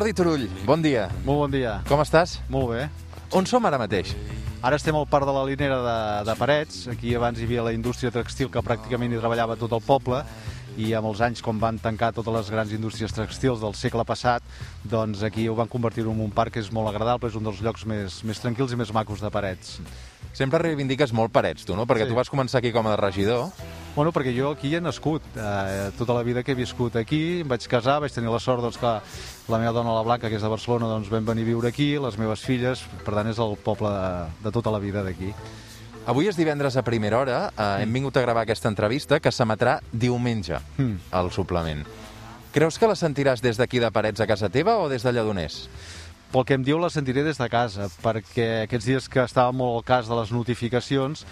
Jordi Turull, bon dia. Molt bon dia. Com estàs? Molt bé. On som ara mateix? Ara estem al parc de la Linera de, de Parets. Aquí abans hi havia la indústria textil que pràcticament hi treballava tot el poble i amb els anys, com van tancar totes les grans indústries textils del segle passat, doncs aquí ho van convertir en un parc que és molt agradable, és un dels llocs més, més tranquils i més macos de Parets. Sempre reivindiques molt Parets, tu, no? Perquè Sí. tu vas començar aquí com a regidor. Bueno, perquè jo aquí he nascut, eh, tota la vida que he viscut aquí, em vaig casar, vaig tenir la sort doncs, que la meva dona, la Blanca, que és de Barcelona, doncs vam venir a viure aquí, les meves filles, per tant és el poble de, de tota la vida d'aquí. Avui és divendres a primera hora, eh, hem vingut a gravar aquesta entrevista que s'emetrà diumenge Mm. al suplement. Creus que la sentiràs des d'aquí de Parets a casa teva o des de Lledoners? Pel que em diu, la sentiré des de casa, perquè aquests dies que estava molt al cas de les notificacions,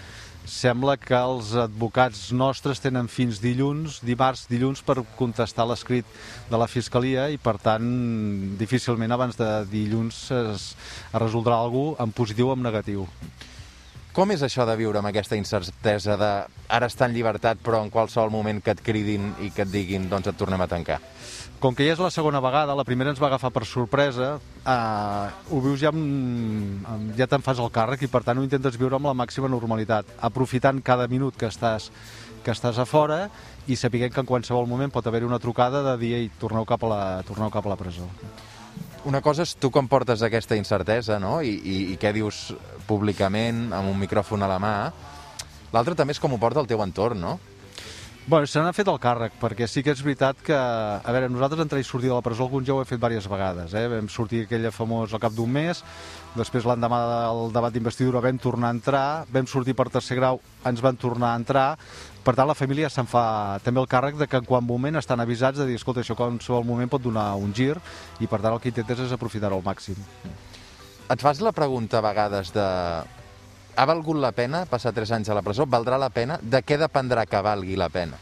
sembla que els advocats nostres tenen fins dilluns, dimarts, dilluns, per contestar l'escrit de la Fiscalia i, per tant, difícilment abans de dilluns es, es resoldrà alguna cosa en positiu o en negatiu. Com és això de viure amb aquesta incertesa de ara està en llibertat però en qualsevol moment que et cridin i que et diguin doncs et tornem a tancar? Com que ja és la segona vegada, la primera ens va agafar per sorpresa, eh, ho vius ja amb, amb, ja te'n fas el càrrec i per tant ho intentes viure amb la màxima normalitat, aprofitant cada minut que estàs, que estàs a fora i sapiguent que en qualsevol moment pot haver-hi una trucada de dir ei, torneu cap a la, torneu cap a la presó. Una cosa és tu com portes aquesta incertesa, no? I, i, i què dius públicament, amb un micròfon a la mà. L'altre també és com ho porta el teu entorn, no? Bueno, se n'ha fet el càrrec, perquè sí que és veritat que, a veure, nosaltres entrar i sortir de la presó alguns ja ho hem fet diverses vegades, eh? Vam sortir aquella famós al cap d'un mes, després l'endemà del debat d'investidura vam tornar a entrar, vam sortir per tercer grau, ens van tornar a entrar, per tant la família se'n fa també el càrrec de que en quant moment estan avisats de dir, escolta, això qualsevol moment pot donar un gir, i per tant el que intentes és aprofitar-ho al màxim. Et fas la pregunta a vegades de... Ha valgut la pena passar 3 anys a la presó? Valdrà la pena? De què dependrà que valgui la pena?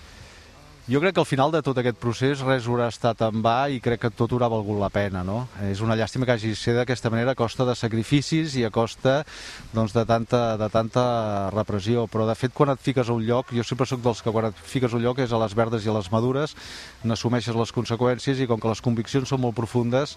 Jo crec que al final de tot aquest procés res haurà estat en va i crec que tot haurà valgut la pena, no? És una llàstima que hagi ser d'aquesta manera a costa de sacrificis i a costa doncs, de, tanta, de tanta repressió, però de fet quan et fiques a un lloc, jo sempre sóc dels que quan et fiques a un lloc és a les verdes i a les madures, n'assumeixes les conseqüències i com que les conviccions són molt profundes,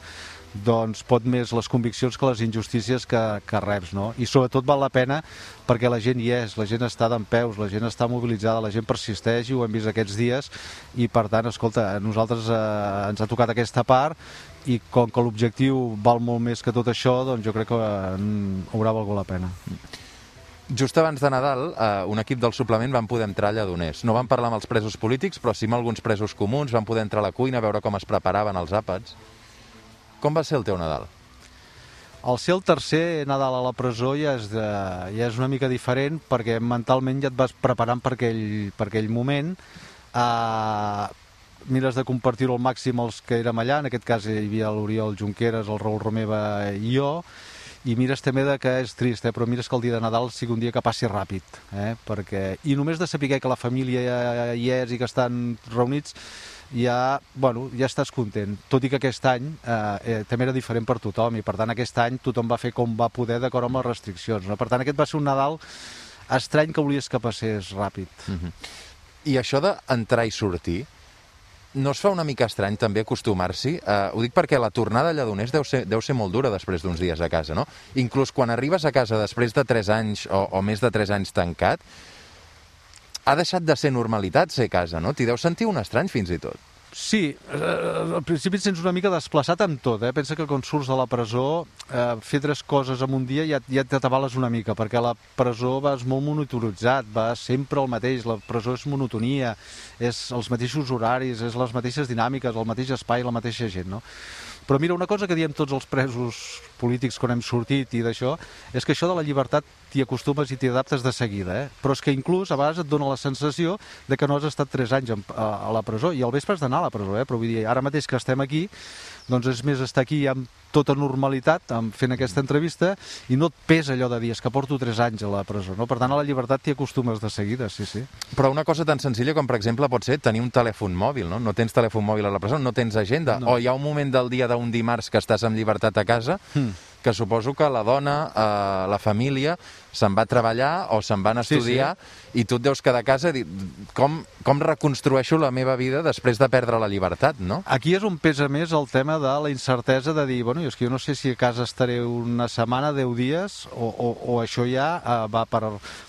doncs pot més les conviccions que les injustícies que, que reps, no? I sobretot val la pena perquè la gent hi és, la gent està d'en peus, la gent està mobilitzada, la gent persisteix i ho hem vist aquests dies i per tant, escolta, a nosaltres eh, ens ha tocat aquesta part i com que l'objectiu val molt més que tot això, doncs jo crec que eh, haurà valgut la pena. Just abans de Nadal, eh, un equip del suplement van poder entrar a Lledoners. No van parlar amb els presos polítics, però sí amb alguns presos comuns, van poder entrar a la cuina, veure com es preparaven els àpats. Com va ser el teu Nadal? El ser el tercer Nadal a la presó ja és, de, ja és una mica diferent perquè mentalment ja et vas preparant per aquell, per aquell moment. Uh, mires de compartir-ho al màxim els que érem allà, en aquest cas hi havia l'Oriol Junqueras, el Raül Romeva i jo, i mires també de que és trist, eh? però mires que el dia de Nadal sigui un dia que passi ràpid, eh? perquè... i només de saber que la família hi és i que estan reunits, ja, bueno, ja estàs content. Tot i que aquest any eh, eh, també era diferent per tothom i per tant aquest any tothom va fer com va poder d'acord amb les restriccions. No? Per tant aquest va ser un Nadal estrany que volies que passés ràpid. Mm. I això d'entrar i sortir, no es fa una mica estrany també acostumar-s'hi? Uh, ho dic perquè la tornada a Lledoners deu ser, deu ser molt dura després d'uns dies a casa, no? Inclús quan arribes a casa després de 3 anys o, o més de 3 anys tancat, ha deixat de ser normalitat ser casa, no? T'hi deu sentir un estrany fins i tot. Sí, eh, al principi et sents una mica desplaçat amb tot, eh? Pensa que quan surts de la presó, eh, fer tres coses en un dia ja, ja t'atabales una mica, perquè a la presó vas molt monitoritzat, vas sempre el mateix, la presó és monotonia, és els mateixos horaris, és les mateixes dinàmiques, el mateix espai, la mateixa gent, no? Però mira, una cosa que diem tots els presos polítics quan hem sortit i d'això, és que això de la llibertat t'hi acostumes i t'hi adaptes de seguida, eh? però és que inclús a vegades et dona la sensació de que no has estat 3 anys a, a la presó, i al vespre has d'anar a la presó, eh? però vull dir, ara mateix que estem aquí, doncs és més estar aquí amb tota normalitat, amb, fent aquesta entrevista, i no et pesa allò de dir, és que porto 3 anys a la presó, no? Per tant, a la llibertat t'hi acostumes de seguida, sí, sí. Però una cosa tan senzilla com, per exemple, pot ser tenir un telèfon mòbil, no? No tens telèfon mòbil a la presó, no tens agenda, No. o hi ha un moment del dia d'un dimarts que estàs amb llibertat a casa, Mm. Que suposo que la dona, eh, la família, se'n va a treballar o se'n van a Sí, sí. estudiar i tu et deus quedar a casa i dir com, com reconstrueixo la meva vida després de perdre la llibertat, no? Aquí és on pesa més el tema de la incertesa de dir, bueno, és que jo no sé si a casa estaré una setmana, 10 dies, o, o, o això ja uh, va, per,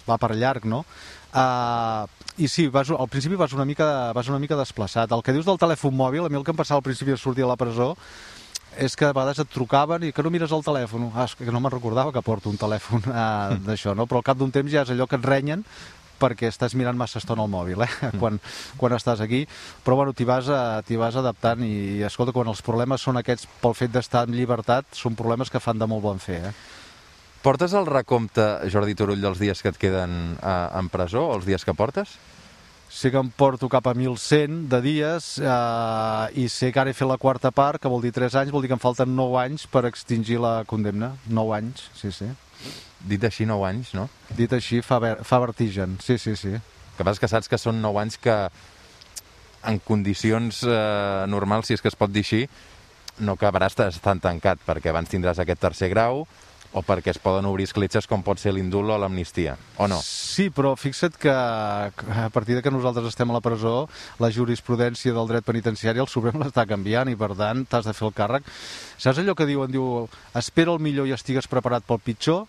va per llarg, no? Uh, I sí, vas, al principi vas una, mica, vas una mica desplaçat. El que dius del telèfon mòbil, a mi el que em passava al principi de sortir a la presó és que a vegades et trucaven i que no mires el telèfon. Ah, que no me'n recordava que porto un telèfon uh, d'això, no? Però al cap d'un temps ja és allò que et renyen perquè estàs mirant massa estona al mòbil, eh? quan, quan estàs aquí. Però bueno, t'hi vas, a- t'hi vas adaptant i, escolta, quan els problemes són aquests pel fet d'estar en llibertat, són problemes que fan de molt bon fer, eh? Portes el recompte, Jordi Turull, dels dies que et queden eh, en presó, els dies que portes? Sé que em porto cap a 1.100 de dies eh, i sé que ara he fet la quarta part, que vol dir 3 anys, vol dir que em falten 9 anys per extingir la condemna. 9 anys, sí, sí. Dit així, 9 anys, no? Dit així, fa, ver fa vertigen. Sí, sí, sí. Que passa que saps que són 9 anys que en condicions eh, normals, si és que es pot dir així, no acabaràs estant tancat, perquè abans tindràs aquest tercer grau o perquè es poden obrir escletxes com pot ser l'indult o l'amnistia, o no? Sí, però fixa't que a partir de que nosaltres estem a la presó, la jurisprudència del dret penitenciari el Suprem l'està canviant i, per tant, t'has de fer el càrrec. Saps allò que diuen? Diu, espera el millor i estigues preparat pel pitjor?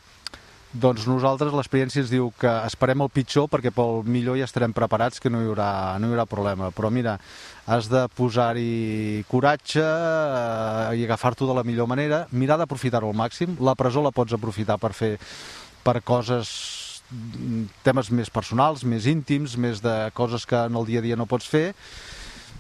Doncs nosaltres l'experiència ens diu que esperem el pitjor perquè pel millor ja estarem preparats, que no hi haurà, no hi haurà problema. Però mira, has de posar-hi coratge eh, i agafar-t'ho de la millor manera, mirar d'aprofitar-ho al màxim. La presó la pots aprofitar per fer per coses mm, temes més personals, més íntims, més de coses que en el dia a dia no pots fer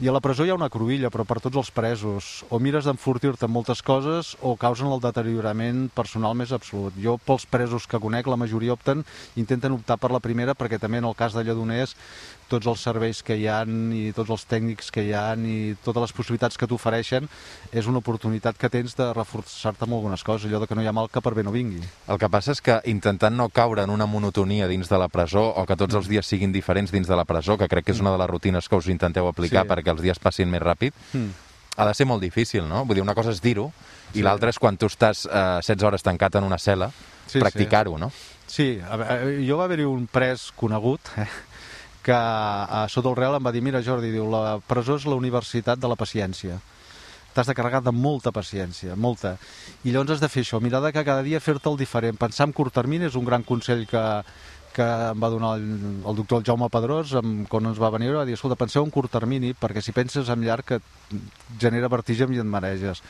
i a la presó hi ha una cruïlla, però per tots els presos. O mires d'enfortir-te en moltes coses o causen el deteriorament personal més absolut. Jo, pels presos que conec, la majoria opten, intenten optar per la primera, perquè també en el cas de Lledoners tots els serveis que hi han i tots els tècnics que hi han i totes les possibilitats que t'ofereixen és una oportunitat que tens de reforçar-te amb algunes coses, allò de que no hi ha mal que per bé no vingui. El que passa és que intentant no caure en una monotonia dins de la presó o que tots els dies siguin diferents dins de la presó, que crec que és una de les rutines que us intenteu aplicar Sí. perquè els dies passin més ràpid, Mm. ha de ser molt difícil, no? Vull dir, una cosa és dir-ho i Sí. l'altra és quan tu estàs eh, 16 hores tancat en una cel·la, Sí, sí. practicar-ho, no? Sí, a veure, jo va haver-hi un pres conegut eh, que a sota el Real em va dir mira Jordi, diu, la presó és la universitat de la paciència t'has de carregar de molta paciència, molta. I llavors has de fer això, mirar de que cada dia fer-te el diferent. Pensar en curt termini és un gran consell que, que em va donar el, el doctor Jaume Pedrós quan ens va venir, va dir, escolta, penseu en curt termini, perquè si penses en llarg que genera vertigen i et mareges.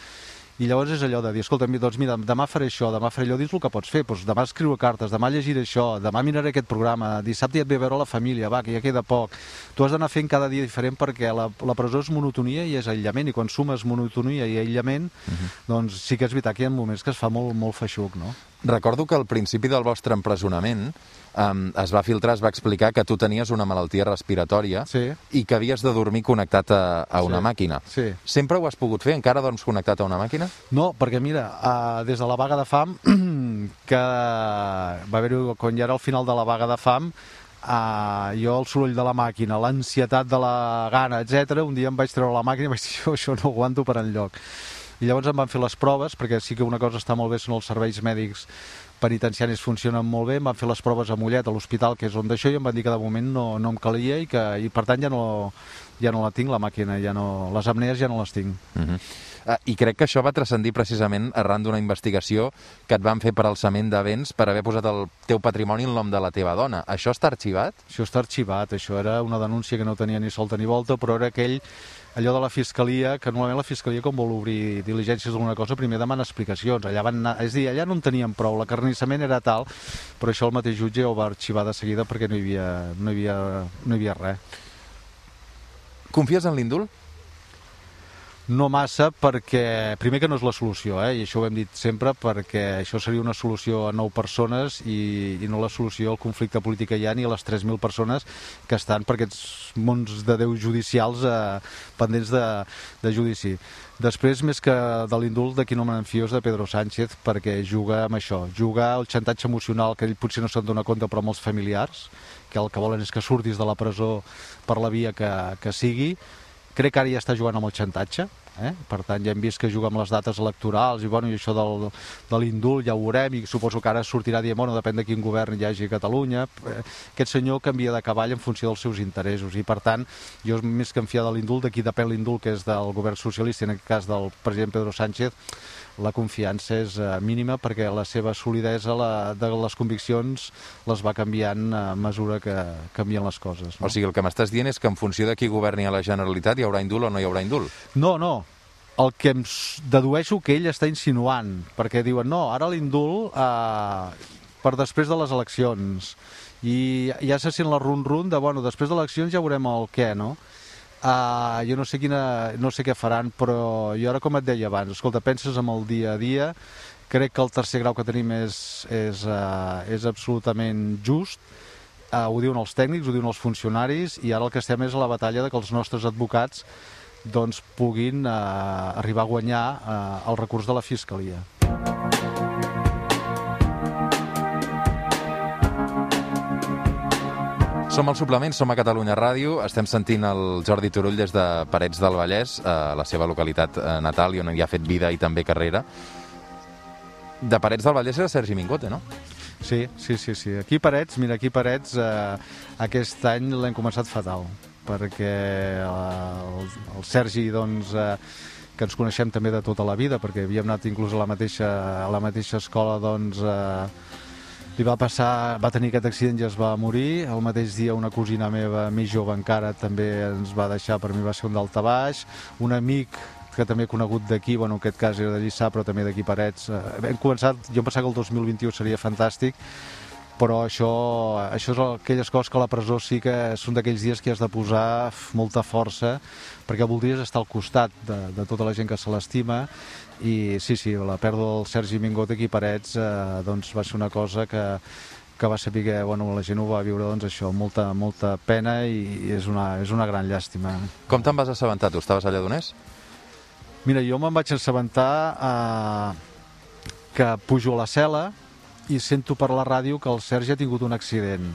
I llavors és allò de dir, escolta, doncs mira, demà faré això, demà faré allò, dins el que pots fer, doncs demà escriure cartes, demà llegiré això, demà miraré aquest programa, dissabte ja et ve a veure la família, va, que ja queda poc. Tu has d'anar fent cada dia diferent perquè la, la presó és monotonia i és aïllament, i quan sumes monotonia i aïllament, doncs sí que és veritat que hi ha moments que es fa molt, molt feixuc, no? Recordo que al principi del vostre empresonament um, es va filtrar, es va explicar que tu tenies una malaltia respiratòria Sí. i que havies de dormir connectat a, a una Sí. màquina. Sí. Sempre ho has pogut fer? Encara dorms connectat a una màquina? No, perquè mira, uh, des de la vaga de fam, que va haver-hi, quan ja era el final de la vaga de fam, uh, jo el soroll de la màquina, l'ansietat de la gana, etc. un dia em vaig treure la màquina i vaig dir, això no ho aguanto per enlloc. I llavors em van fer les proves, perquè sí que una cosa està molt bé, són els serveis mèdics penitenciaris funcionen molt bé, em van fer les proves a Mollet, a l'hospital, que és on d'això, i em van dir que de moment no, no em calia i que i per tant ja no, ja no la tinc, la màquina, ja no, les apnees ja no les tinc. Uh -huh. uh, I crec que això va transcendir precisament arran d'una investigació que et van fer per alçament de béns per haver posat el teu patrimoni en nom de la teva dona. Això està arxivat? Això està arxivat, això era una denúncia que no tenia ni solta ni volta, però era aquell allò de la Fiscalia, que normalment la Fiscalia quan vol obrir diligències d'alguna cosa primer demana explicacions, allà van anar, és dir, allà no en tenien prou, l'acarnissament era tal, però això el mateix jutge ho va arxivar de seguida perquè no hi havia, no hi havia, no hi havia res. Confies en l'índol? No massa perquè, primer que no és la solució, eh? i això ho hem dit sempre, perquè això seria una solució a nou persones i, i no la solució al conflicte polític que hi ha ni a les 3.000 persones que estan per aquests mons de Déu judicials eh, pendents de, de judici. Després, més que de l'indult, de qui no de Pedro Sánchez, perquè juga amb això, juga el xantatge emocional que ell potser no se'n dona compte, però els familiars, que el que volen és que surtis de la presó per la via que, que sigui, crec que ara ja està jugant amb el xantatge, Eh? Per tant, ja hem vist que juga amb les dates electorals i, bueno, i això del, de l'indult ja ho veurem i suposo que ara sortirà dient, bueno, depèn de quin govern hi hagi a Catalunya. Eh, aquest senyor canvia de cavall en funció dels seus interessos i, per tant, jo més que en fiar de l'indult, d'aquí depèn l'indult que és del govern socialista, en aquest cas del president Pedro Sánchez, la confiança és eh, mínima perquè la seva solidesa la, de les conviccions les va canviant a mesura que canvien les coses. No? O sigui, el que m'estàs dient és que en funció de qui governi a la Generalitat hi haurà indult o no hi haurà indult? No, no, el que em dedueixo que ell està insinuant, perquè diuen, no, ara l'indult eh, per després de les eleccions, i ja se sent la run-run de, bueno, després de eleccions ja veurem el què, no? Uh, jo no sé, quina, no sé què faran, però jo ara, com et deia abans, escolta, penses en el dia a dia, crec que el tercer grau que tenim és, és, uh, és absolutament just, uh, ho diuen els tècnics, ho diuen els funcionaris, i ara el que estem és a la batalla de que els nostres advocats doncs, puguin uh, arribar a guanyar uh, el recurs de la Fiscalia. Som al suplement, som a Catalunya Ràdio, estem sentint el Jordi Turull des de Parets del Vallès, a la seva localitat eh, natal i on hi ha fet vida i també carrera. De Parets del Vallès era Sergi Mingote, no? Sí, sí, sí, sí. Aquí Parets, mira, aquí Parets eh, aquest any l'hem començat fatal, perquè eh, el, el Sergi, doncs, eh, que ens coneixem també de tota la vida, perquè havíem anat inclús a la mateixa, a la mateixa escola, doncs, eh, li va passar, va tenir aquest accident i es va morir. El mateix dia una cosina meva, més jove encara, també ens va deixar, per mi va ser un daltabaix. Un amic que també he conegut d'aquí, bueno, en aquest cas era de Lliçà, però també d'aquí Parets. Eh, hem començat, jo em pensava que el 2021 seria fantàstic, però això, això és aquelles coses que a la presó sí que són d'aquells dies que has de posar molta força perquè voldries estar al costat de, de tota la gent que se l'estima i sí, sí, la pèrdua del Sergi Mingot aquí a Parets eh, doncs va ser una cosa que, que va saber que bueno, la gent ho va viure doncs això, molta, molta pena i és una, és una gran llàstima. Com te'n vas assabentar? Tu estaves allà d'on és? Mira, jo me'n vaig assabentar eh, que pujo a la cel·la i sento per la ràdio que el Sergi ha tingut un accident.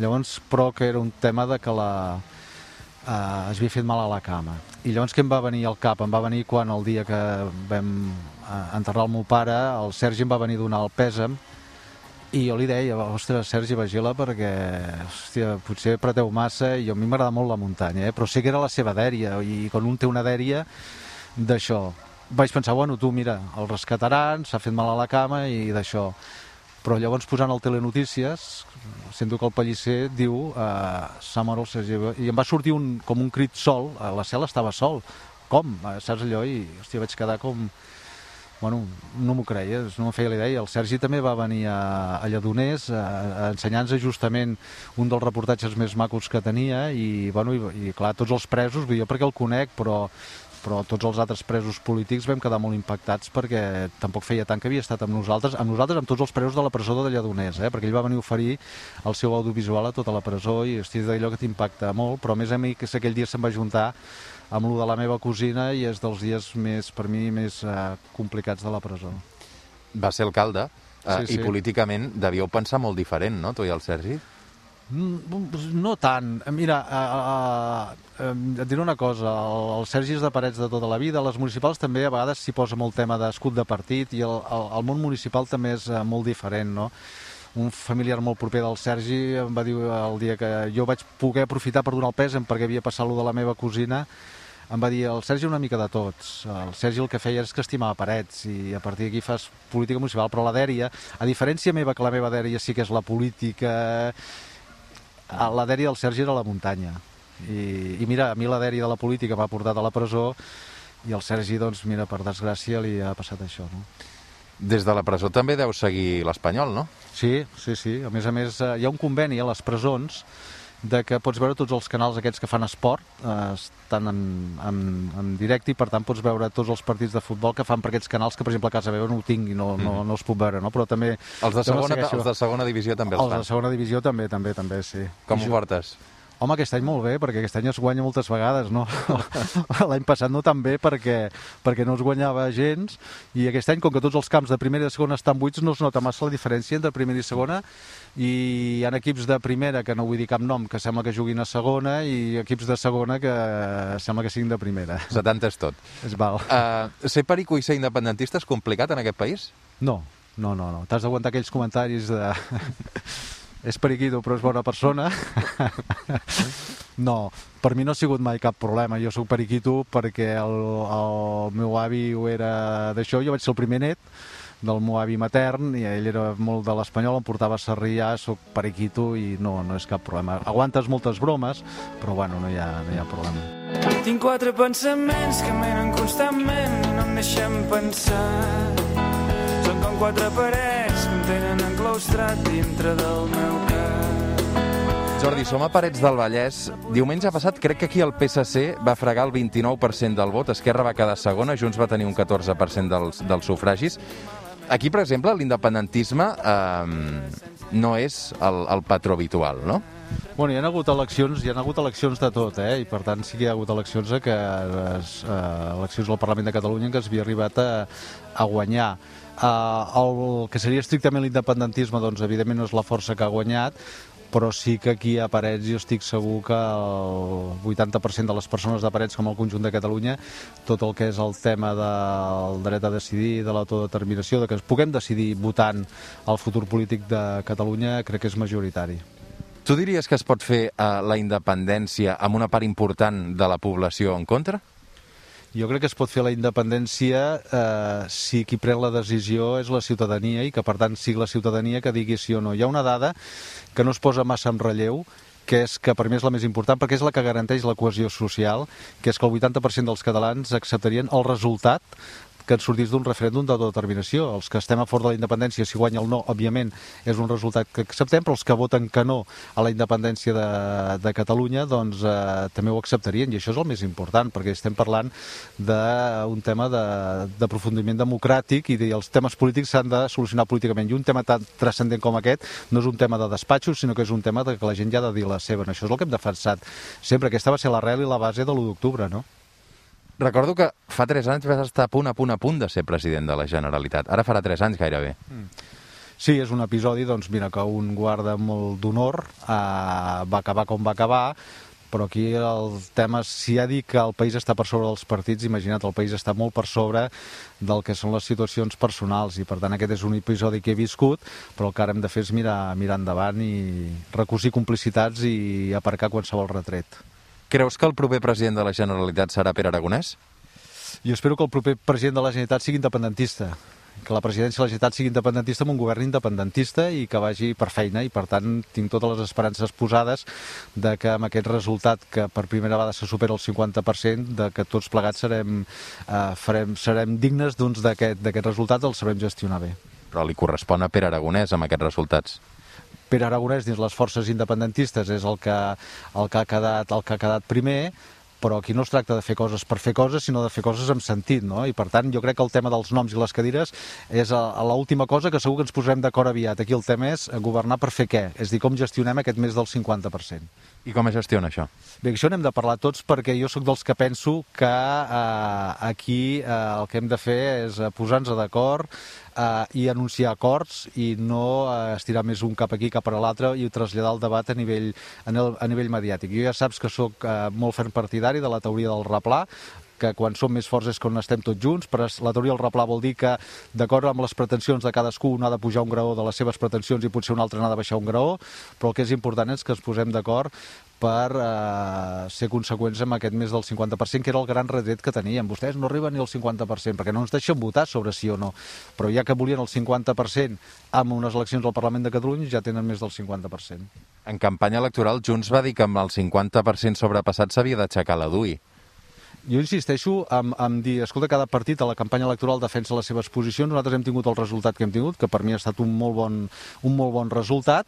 Llavors, però que era un tema de que la, eh, es havia fet mal a la cama. I llavors que em va venir al cap? Em va venir quan el dia que vam eh, enterrar el meu pare, el Sergi em va venir a donar el pèsam i jo li deia, ostres, Sergi, vagi-la perquè, hòstia, potser preteu massa i a mi m'agrada molt la muntanya, eh? però sé que era la seva dèria i quan un té una dèria d'això, vaig pensar, bueno, tu mira, el rescataran, s'ha fet mal a la cama i d'això però llavors posant el Telenotícies sento que el Pellicer diu eh, el Sergi i em va sortir un, com un crit sol a la cel·la estava sol com? Eh, saps allò? i hòstia, vaig quedar com bueno, no m'ho creies, no em feia la idea. El Sergi també va venir a, a Lledoners a, a ensenyar-nos justament un dels reportatges més macos que tenia i, bueno, i, i clar, tots els presos, jo perquè el conec, però però tots els altres presos polítics vam quedar molt impactats perquè tampoc feia tant que havia estat amb nosaltres, amb nosaltres, amb tots els presos de la presó de Lledoners, eh? perquè ell va venir a oferir el seu audiovisual a tota la presó i hosti, d'allò que t'impacta molt, però a més a mi que aquell dia se'n va juntar amb lo de la meva cosina i és dels dies més, per mi, més eh, complicats de la presó. Va ser alcalde eh, sí, sí. i políticament devíeu pensar molt diferent, no, tu i el Sergi? Mm, no tant. Mira, uh, uh, et diré una cosa, el, el Sergi és de Parets de tota la vida, les municipals també a vegades s'hi posa molt tema d'escut de partit i el, el, el món municipal també és uh, molt diferent, no? Un familiar molt proper del Sergi em va dir el dia que jo vaig poder aprofitar per donar el pes perquè havia passat lo de la meva cosina em va dir el Sergi una mica de tots. El Sergi el que feia és que estimava parets i a partir d'aquí fas política municipal, però la dèria, a diferència meva que la meva dèria sí que és la política la dèria del Sergi era la muntanya. I, i mira, a mi la dèria de la política m'ha portat a la presó i el Sergi, doncs, mira, per desgràcia li ha passat això, no? Des de la presó també deu seguir l'Espanyol, no? Sí, sí, sí. A més a més, eh, hi ha un conveni a les presons de que pots veure tots els canals aquests que fan esport, eh, estan en, en, en directe i per tant pots veure tots els partits de futbol que fan per aquests canals que per exemple a casa meva no ho tinc i no, no, no els puc veure, no? però també... Els de, segona, els de segona divisió també els, els fan? Els de segona divisió també, també, també, sí. Com ho portes? Home, aquest any molt bé, perquè aquest any es guanya moltes vegades, no? L'any passat no tan bé perquè, perquè no es guanyava gens, i aquest any, com que tots els camps de primera i de segona estan buits, no es nota massa la diferència entre primera i segona, i hi ha equips de primera, que no vull dir cap nom, que sembla que juguin a segona, i equips de segona que sembla que siguin de primera. 70 és tot. És val. Uh, ser perico i ser independentista és complicat en aquest país? No, no, no, no. T'has d'aguantar aquells comentaris de... és periquito però és bona persona. no, per mi no ha sigut mai cap problema. Jo sóc periquito perquè el, el meu avi ho era d'això. Jo vaig ser el primer net del meu avi matern i ell era molt de l'espanyol, em portava a Sarrià, sóc periquito i no, no és cap problema. Aguantes moltes bromes, però bueno, no hi ha, no hi ha problema. Tinc quatre pensaments que menen constantment i no em deixen pensar. Són com quatre parets que em tenen enclaustrat dintre del meu cap. Jordi, som a Parets del Vallès. Diumenge passat crec que aquí el PSC va fregar el 29% del vot, Esquerra va quedar segona, Junts va tenir un 14% dels, dels sufragis. Aquí, per exemple, l'independentisme eh, no és el, el patró habitual, no? Bueno, hi ha hagut eleccions, hi ha hagut eleccions de tot, eh? i per tant sí que hi ha hagut eleccions a que es, eh, eleccions al Parlament de Catalunya en què es havia arribat a, a guanyar. Uh, el que seria estrictament l'independentisme, doncs evidentment no és la força que ha guanyat, però sí que aquí a Parets jo estic segur que el 80% de les persones de Parets, com el conjunt de Catalunya, tot el que és el tema del dret a decidir, de l'autodeterminació, de que ens puguem decidir votant el futur polític de Catalunya, crec que és majoritari. Tu diries que es pot fer eh, la independència amb una part important de la població en contra? Jo crec que es pot fer la independència eh, si qui pren la decisió és la ciutadania i que per tant sigui la ciutadania que digui sí o no. Hi ha una dada que no es posa massa en relleu, que és que per mi és la més important perquè és la que garanteix la cohesió social, que és que el 80% dels catalans acceptarien el resultat que ens sortís d'un referèndum d'autodeterminació. Els que estem a favor de la independència, si guanya el no, òbviament, és un resultat que acceptem, però els que voten que no a la independència de, de Catalunya, doncs eh, també ho acceptarien, i això és el més important, perquè estem parlant d'un tema d'aprofundiment de, democràtic i de, els temes polítics s'han de solucionar políticament. I un tema tan transcendent com aquest no és un tema de despatxos, sinó que és un tema de que la gent ja ha de dir la seva. Això és el que hem defensat sempre. Aquesta va ser l'arrel i la base de l'1 d'octubre, no? Recordo que fa 3 anys vas estar a punt, a punt, a punt de ser president de la Generalitat. Ara farà 3 anys gairebé. Mm. Sí, és un episodi, doncs mira, que un guarda molt d'honor, eh, va acabar com va acabar, però aquí el tema, si ha dit que el país està per sobre dels partits, imagina't, el país està molt per sobre del que són les situacions personals i per tant aquest és un episodi que he viscut, però el que ara hem de fer és mirar, mirar endavant i recosir complicitats i aparcar qualsevol retret. Creus que el proper president de la Generalitat serà Pere Aragonès? Jo espero que el proper president de la Generalitat sigui independentista, que la presidència de la Generalitat sigui independentista amb un govern independentista i que vagi per feina i per tant tinc totes les esperances posades de que amb aquest resultat que per primera vegada se supera el 50% de que tots plegats serem, eh, farem, serem dignes doncs, d'aquest doncs, resultat el sabrem gestionar bé. Però li correspon a Pere Aragonès amb aquests resultats. Pere Aragonès dins les forces independentistes és el que, el que, ha, quedat, el que ha quedat primer, però aquí no es tracta de fer coses per fer coses, sinó de fer coses amb sentit, no? I per tant, jo crec que el tema dels noms i les cadires és l'última cosa que segur que ens posarem d'acord aviat. Aquí el tema és governar per fer què? És dir, com gestionem aquest més del 50%. I com es gestiona això? Bé, això n'hem de parlar tots perquè jo sóc dels que penso que eh, aquí eh, el que hem de fer és eh, posar-nos d'acord eh, i anunciar acords i no eh, estirar més un cap aquí, cap a l'altre i traslladar el debat a nivell, a, nivell, mediàtic. Jo ja saps que sóc eh, molt ferm partidari de la teoria del replà, que quan som més forts és quan estem tots junts, però la teoria del replà vol dir que, d'acord amb les pretensions de cadascú, un ha de pujar un graó de les seves pretensions i potser un altre n'ha de baixar un graó, però el que és important és que ens posem d'acord per eh, ser conseqüents amb aquest més del 50%, que era el gran retret que tenien. Vostès no arriben ni al 50%, perquè no ens deixen votar sobre sí o no. Però ja que volien el 50% amb unes eleccions al Parlament de Catalunya, ja tenen més del 50%. En campanya electoral, Junts va dir que amb el 50% sobrepassat s'havia d'aixecar la DUI. Jo insisteixo en, en dir, escolta, cada partit a la campanya electoral defensa les seves posicions, nosaltres hem tingut el resultat que hem tingut, que per mi ha estat un molt bon, un molt bon resultat,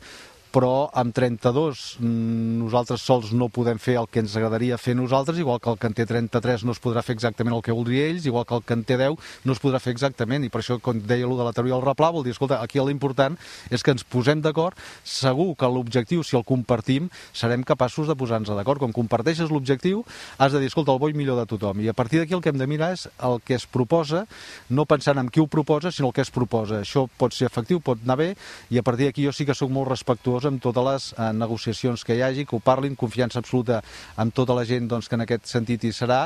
però amb 32 mm, nosaltres sols no podem fer el que ens agradaria fer nosaltres, igual que el que en té 33 no es podrà fer exactament el que voldria ells, igual que el que en té 10 no es podrà fer exactament, i per això, com deia allò de la teoria del replà, vol dir, escolta, aquí l'important és que ens posem d'acord, segur que l'objectiu, si el compartim, serem capaços de posar-nos d'acord. Com comparteixes l'objectiu, has de dir, escolta, el bo millor de tothom, i a partir d'aquí el que hem de mirar és el que es proposa, no pensant en qui ho proposa, sinó el que es proposa. Això pot ser efectiu, pot anar bé, i a partir d'aquí jo sí que sóc molt respectuós amb totes les eh, negociacions que hi hagi, que ho parlin, confiança absoluta amb tota la gent doncs, que en aquest sentit hi serà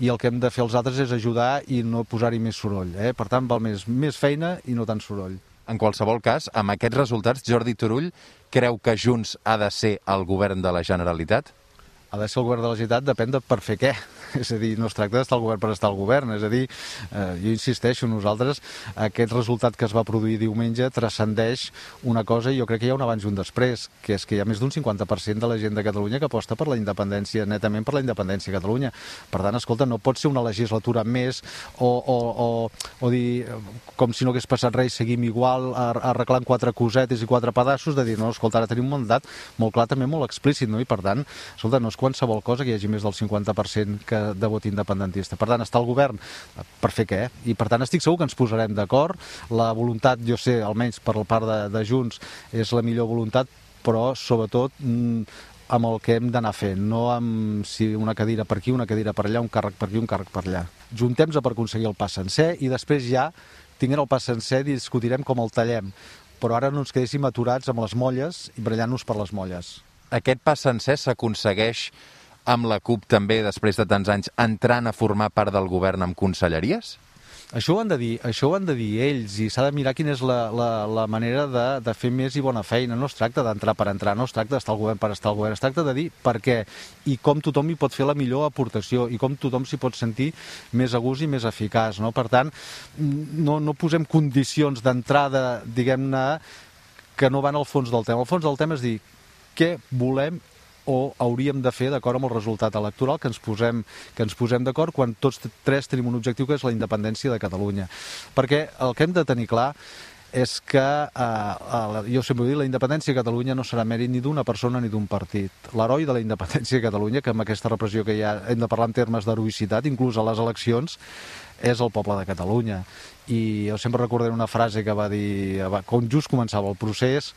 i el que hem de fer els altres és ajudar i no posar-hi més soroll. Eh? Per tant, val més, més feina i no tant soroll. En qualsevol cas, amb aquests resultats, Jordi Turull creu que Junts ha de ser el govern de la Generalitat? ha de ser el govern de la Generalitat depèn de per fer què. És a dir, no es tracta d'estar al govern per estar al govern. És a dir, eh, jo insisteixo, nosaltres, aquest resultat que es va produir diumenge transcendeix una cosa i jo crec que hi ha un abans i un després, que és que hi ha més d'un 50% de la gent de Catalunya que aposta per la independència, netament per la independència a Catalunya. Per tant, escolta, no pot ser una legislatura més o, o, o, o dir, com si no hagués passat res, seguim igual arreglant quatre cosetes i quatre pedaços, de dir, no, escolta, ara tenim un mandat molt clar, també molt explícit, no? i per tant, escolta, no és qualsevol cosa que hi hagi més del 50% que de vot independentista. Per tant, està el govern per fer què? I per tant estic segur que ens posarem d'acord. La voluntat, jo sé, almenys per la part de, de Junts, és la millor voluntat, però sobretot mm, amb el que hem d'anar fent, no amb si una cadira per aquí, una cadira per allà, un càrrec per aquí, un càrrec per allà. Juntem-nos per aconseguir el pas sencer i després ja, tinguent el pas sencer, discutirem com el tallem. Però ara no ens quedéssim aturats amb les molles i brellant-nos per les molles aquest pas sencer s'aconsegueix amb la CUP també, després de tants anys, entrant a formar part del govern amb conselleries? Això ho han de dir, això ho han de dir ells i s'ha de mirar quina és la, la, la manera de, de fer més i bona feina. No es tracta d'entrar per entrar, no es tracta d'estar al govern per estar al govern, es tracta de dir per què i com tothom hi pot fer la millor aportació i com tothom s'hi pot sentir més a gust i més eficaç. No? Per tant, no, no posem condicions d'entrada, diguem-ne, que no van al fons del tema. El fons del tema és dir què volem o hauríem de fer d'acord amb el resultat electoral que ens posem, que ens posem d'acord quan tots tres tenim un objectiu que és la independència de Catalunya. Perquè el que hem de tenir clar és que, eh, jo sempre dic, la independència de Catalunya no serà mèrit ni d'una persona ni d'un partit. L'heroi de la independència de Catalunya, que amb aquesta repressió que hi ha hem de parlar en termes d'heroïcitat, inclús a les eleccions, és el poble de Catalunya. I jo sempre recordaré una frase que va dir, quan just començava el procés,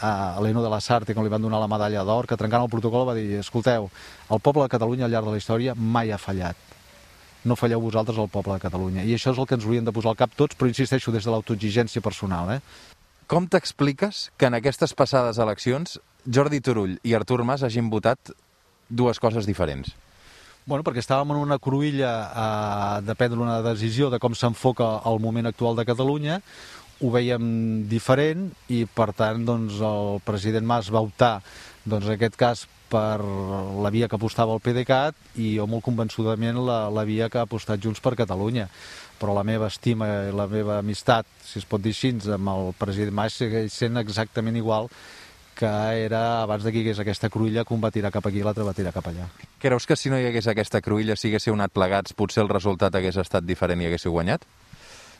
a Leno de la Sarte, quan li van donar la medalla d'or, que trencant el protocol va dir, escolteu, el poble de Catalunya al llarg de la història mai ha fallat. No falleu vosaltres el poble de Catalunya. I això és el que ens hauríem de posar al cap tots, però insisteixo, des de l'autoexigència personal. Eh? Com t'expliques que en aquestes passades eleccions Jordi Turull i Artur Mas hagin votat dues coses diferents? Bueno, perquè estàvem en una cruïlla eh, de prendre una decisió de com s'enfoca el moment actual de Catalunya, ho veiem diferent i per tant doncs, el president Mas va optar doncs, en aquest cas per la via que apostava el PDeCAT i jo molt convençudament la, la via que ha apostat Junts per Catalunya però la meva estima i la meva amistat, si es pot dir així, amb el president Mas segueix sent exactament igual que era abans que hi hagués aquesta cruïlla que un va tirar cap aquí i l'altre va tirar cap allà. Creus que si no hi hagués aquesta cruïlla, si haguéssiu anat plegats, potser el resultat hagués estat diferent i haguéssiu guanyat?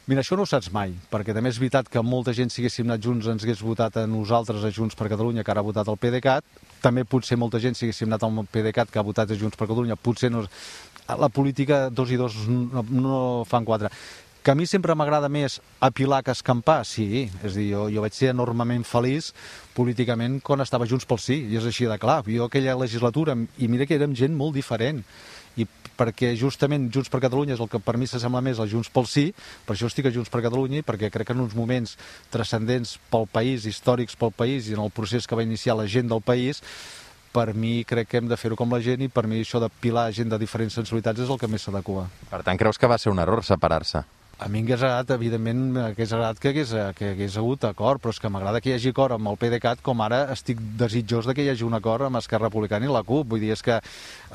Mira, això no ho saps mai, perquè també és veritat que molta gent, si haguéssim anat junts, ens hagués votat a nosaltres, a Junts per Catalunya, que ara ha votat el PDeCAT. També potser molta gent, si haguéssim anat al PDeCAT, que ha votat a Junts per Catalunya, potser no... La política, dos i dos no, no fan quatre. Que a mi sempre m'agrada més apilar que escampar, sí. És dir, jo, jo vaig ser enormement feliç políticament quan estava Junts pel Sí, i és així de clar. Jo aquella legislatura, i mira que érem gent molt diferent, perquè justament Junts per Catalunya és el que per mi s'assembla més a Junts pel Sí, per això estic a Junts per Catalunya i perquè crec que en uns moments transcendents pel país, històrics pel país i en el procés que va iniciar la gent del país, per mi crec que hem de fer-ho com la gent i per mi això de pilar gent de diferents sensibilitats és el que més s'adequa. Per tant, creus que va ser un error separar-se? A mi hagués agradat, evidentment, hagués agradat que hagués, que hagués hagut acord, però és que m'agrada que hi hagi acord amb el PDeCAT, com ara estic desitjós de que hi hagi un acord amb Esquerra Republicana i la CUP. Vull dir, és que eh,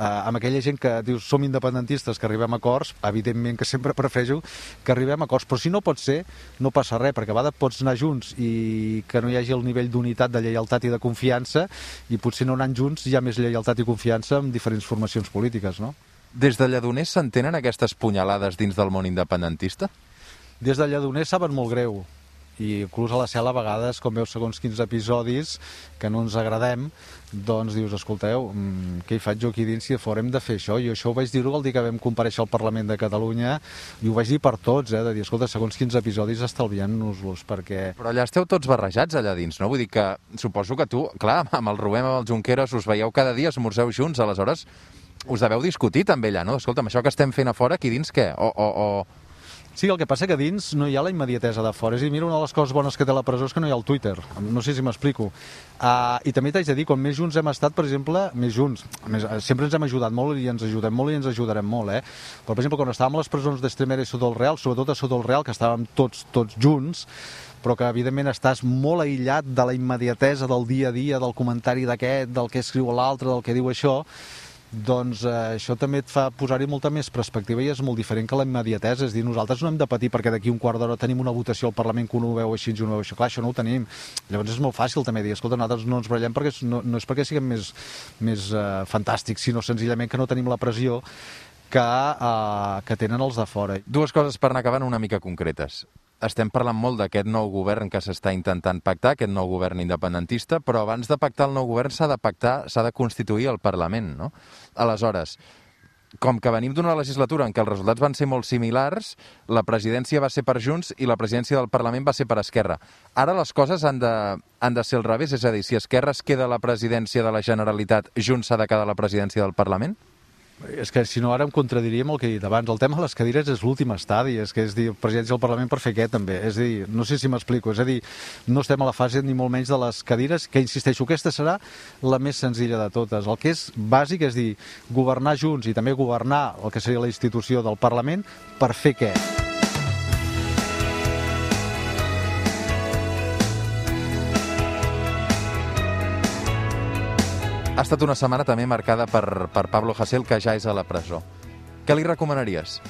amb aquella gent que diu som independentistes, que arribem a acords, evidentment que sempre prefereixo que arribem a acords, però si no pot ser, no passa res, perquè a vegades pots anar junts i que no hi hagi el nivell d'unitat, de lleialtat i de confiança, i potser no anant junts hi ha més lleialtat i confiança amb diferents formacions polítiques, no? Des de Lledoners s'entenen aquestes punyalades dins del món independentista? Des de Lledoners saben molt greu i inclús a la cel·la a vegades, com veus segons quins episodis que no ens agradem, doncs dius, escolteu, mm, què hi faig jo aquí dins si fora hem de fer això? I això ho vaig dir-ho el dia que vam compareixer al Parlament de Catalunya i ho vaig dir per tots, eh, de dir, escolta, segons quins episodis estalviem-nos-los, perquè... Però allà esteu tots barrejats allà dins, no? Vull dir que suposo que tu, clar, amb el Rubem, amb el Junqueras, us veieu cada dia, esmorzeu junts, aleshores us deveu discutir també allà, no? Escolta'm, això que estem fent a fora, aquí dins què? O, o, o... Sí, el que passa que dins no hi ha la immediatesa de fora. És a dir, mira, una de les coses bones que té la presó és que no hi ha el Twitter. No sé si m'explico. Uh, I també t'haig de dir, com més junts hem estat, per exemple, més junts. Més, uh, sempre ens hem ajudat molt i ens ajudem molt i ens ajudarem molt, eh? Però, per exemple, quan estàvem a les presons d'Estremera i el Real, sobretot a el Real, que estàvem tots, tots junts, però que evidentment estàs molt aïllat de la immediatesa del dia a dia, del comentari d'aquest, del que escriu l'altre, del que diu això, doncs eh, això també et fa posar-hi molta més perspectiva i és molt diferent que la immediatesa, és dir, nosaltres no hem de patir perquè d'aquí un quart d'hora tenim una votació al Parlament que un ho veu així un ho veu així, clar, això no ho tenim. Llavors és molt fàcil també dir, escolta, nosaltres no ens brallem perquè no, no és perquè siguem més, més eh, fantàstics, sinó senzillament que no tenim la pressió que, eh, que tenen els de fora. Dues coses per anar acabant una mica concretes estem parlant molt d'aquest nou govern que s'està intentant pactar, aquest nou govern independentista, però abans de pactar el nou govern s'ha de pactar, s'ha de constituir el Parlament, no? Aleshores, com que venim d'una legislatura en què els resultats van ser molt similars, la presidència va ser per Junts i la presidència del Parlament va ser per Esquerra. Ara les coses han de, han de ser al revés, és a dir, si Esquerra es queda a la presidència de la Generalitat, Junts s'ha de quedar a la presidència del Parlament? És que si no ara em contradiríem el que he dit abans. El tema de les cadires és l'últim estadi, és que és dir, presidència del Parlament per fer què també? És dir, no sé si m'explico, és a dir, no estem a la fase ni molt menys de les cadires, que insisteixo, aquesta serà la més senzilla de totes. El que és bàsic és dir, governar junts i també governar el que seria la institució del Parlament per fer què? Ha estat una setmana també marcada per, per Pablo Hasél, que ja és a la presó. Què li recomanaries?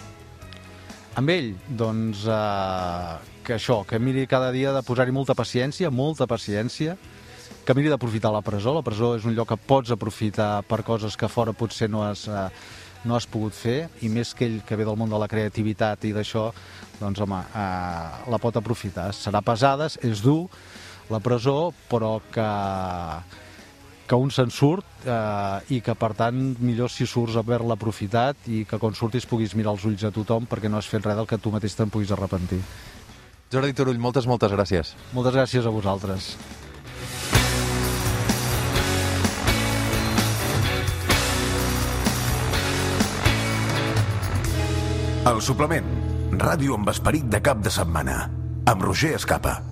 Amb ell, doncs, eh, que això, que miri cada dia de posar-hi molta paciència, molta paciència, que miri d'aprofitar la presó. La presó és un lloc que pots aprofitar per coses que fora potser no has, eh, no has pogut fer, i més que ell que ve del món de la creativitat i d'això, doncs, home, eh, la pot aprofitar. Serà pesada, és dur, la presó, però que que un se'n surt eh, i que per tant millor si surts haver-la aprofitat i que quan surtis puguis mirar els ulls a tothom perquè no has fet res del que tu mateix te'n puguis arrepentir. Jordi Turull, moltes, moltes gràcies. Moltes gràcies a vosaltres. El suplement. Ràdio amb esperit de cap de setmana. Amb Roger Escapa.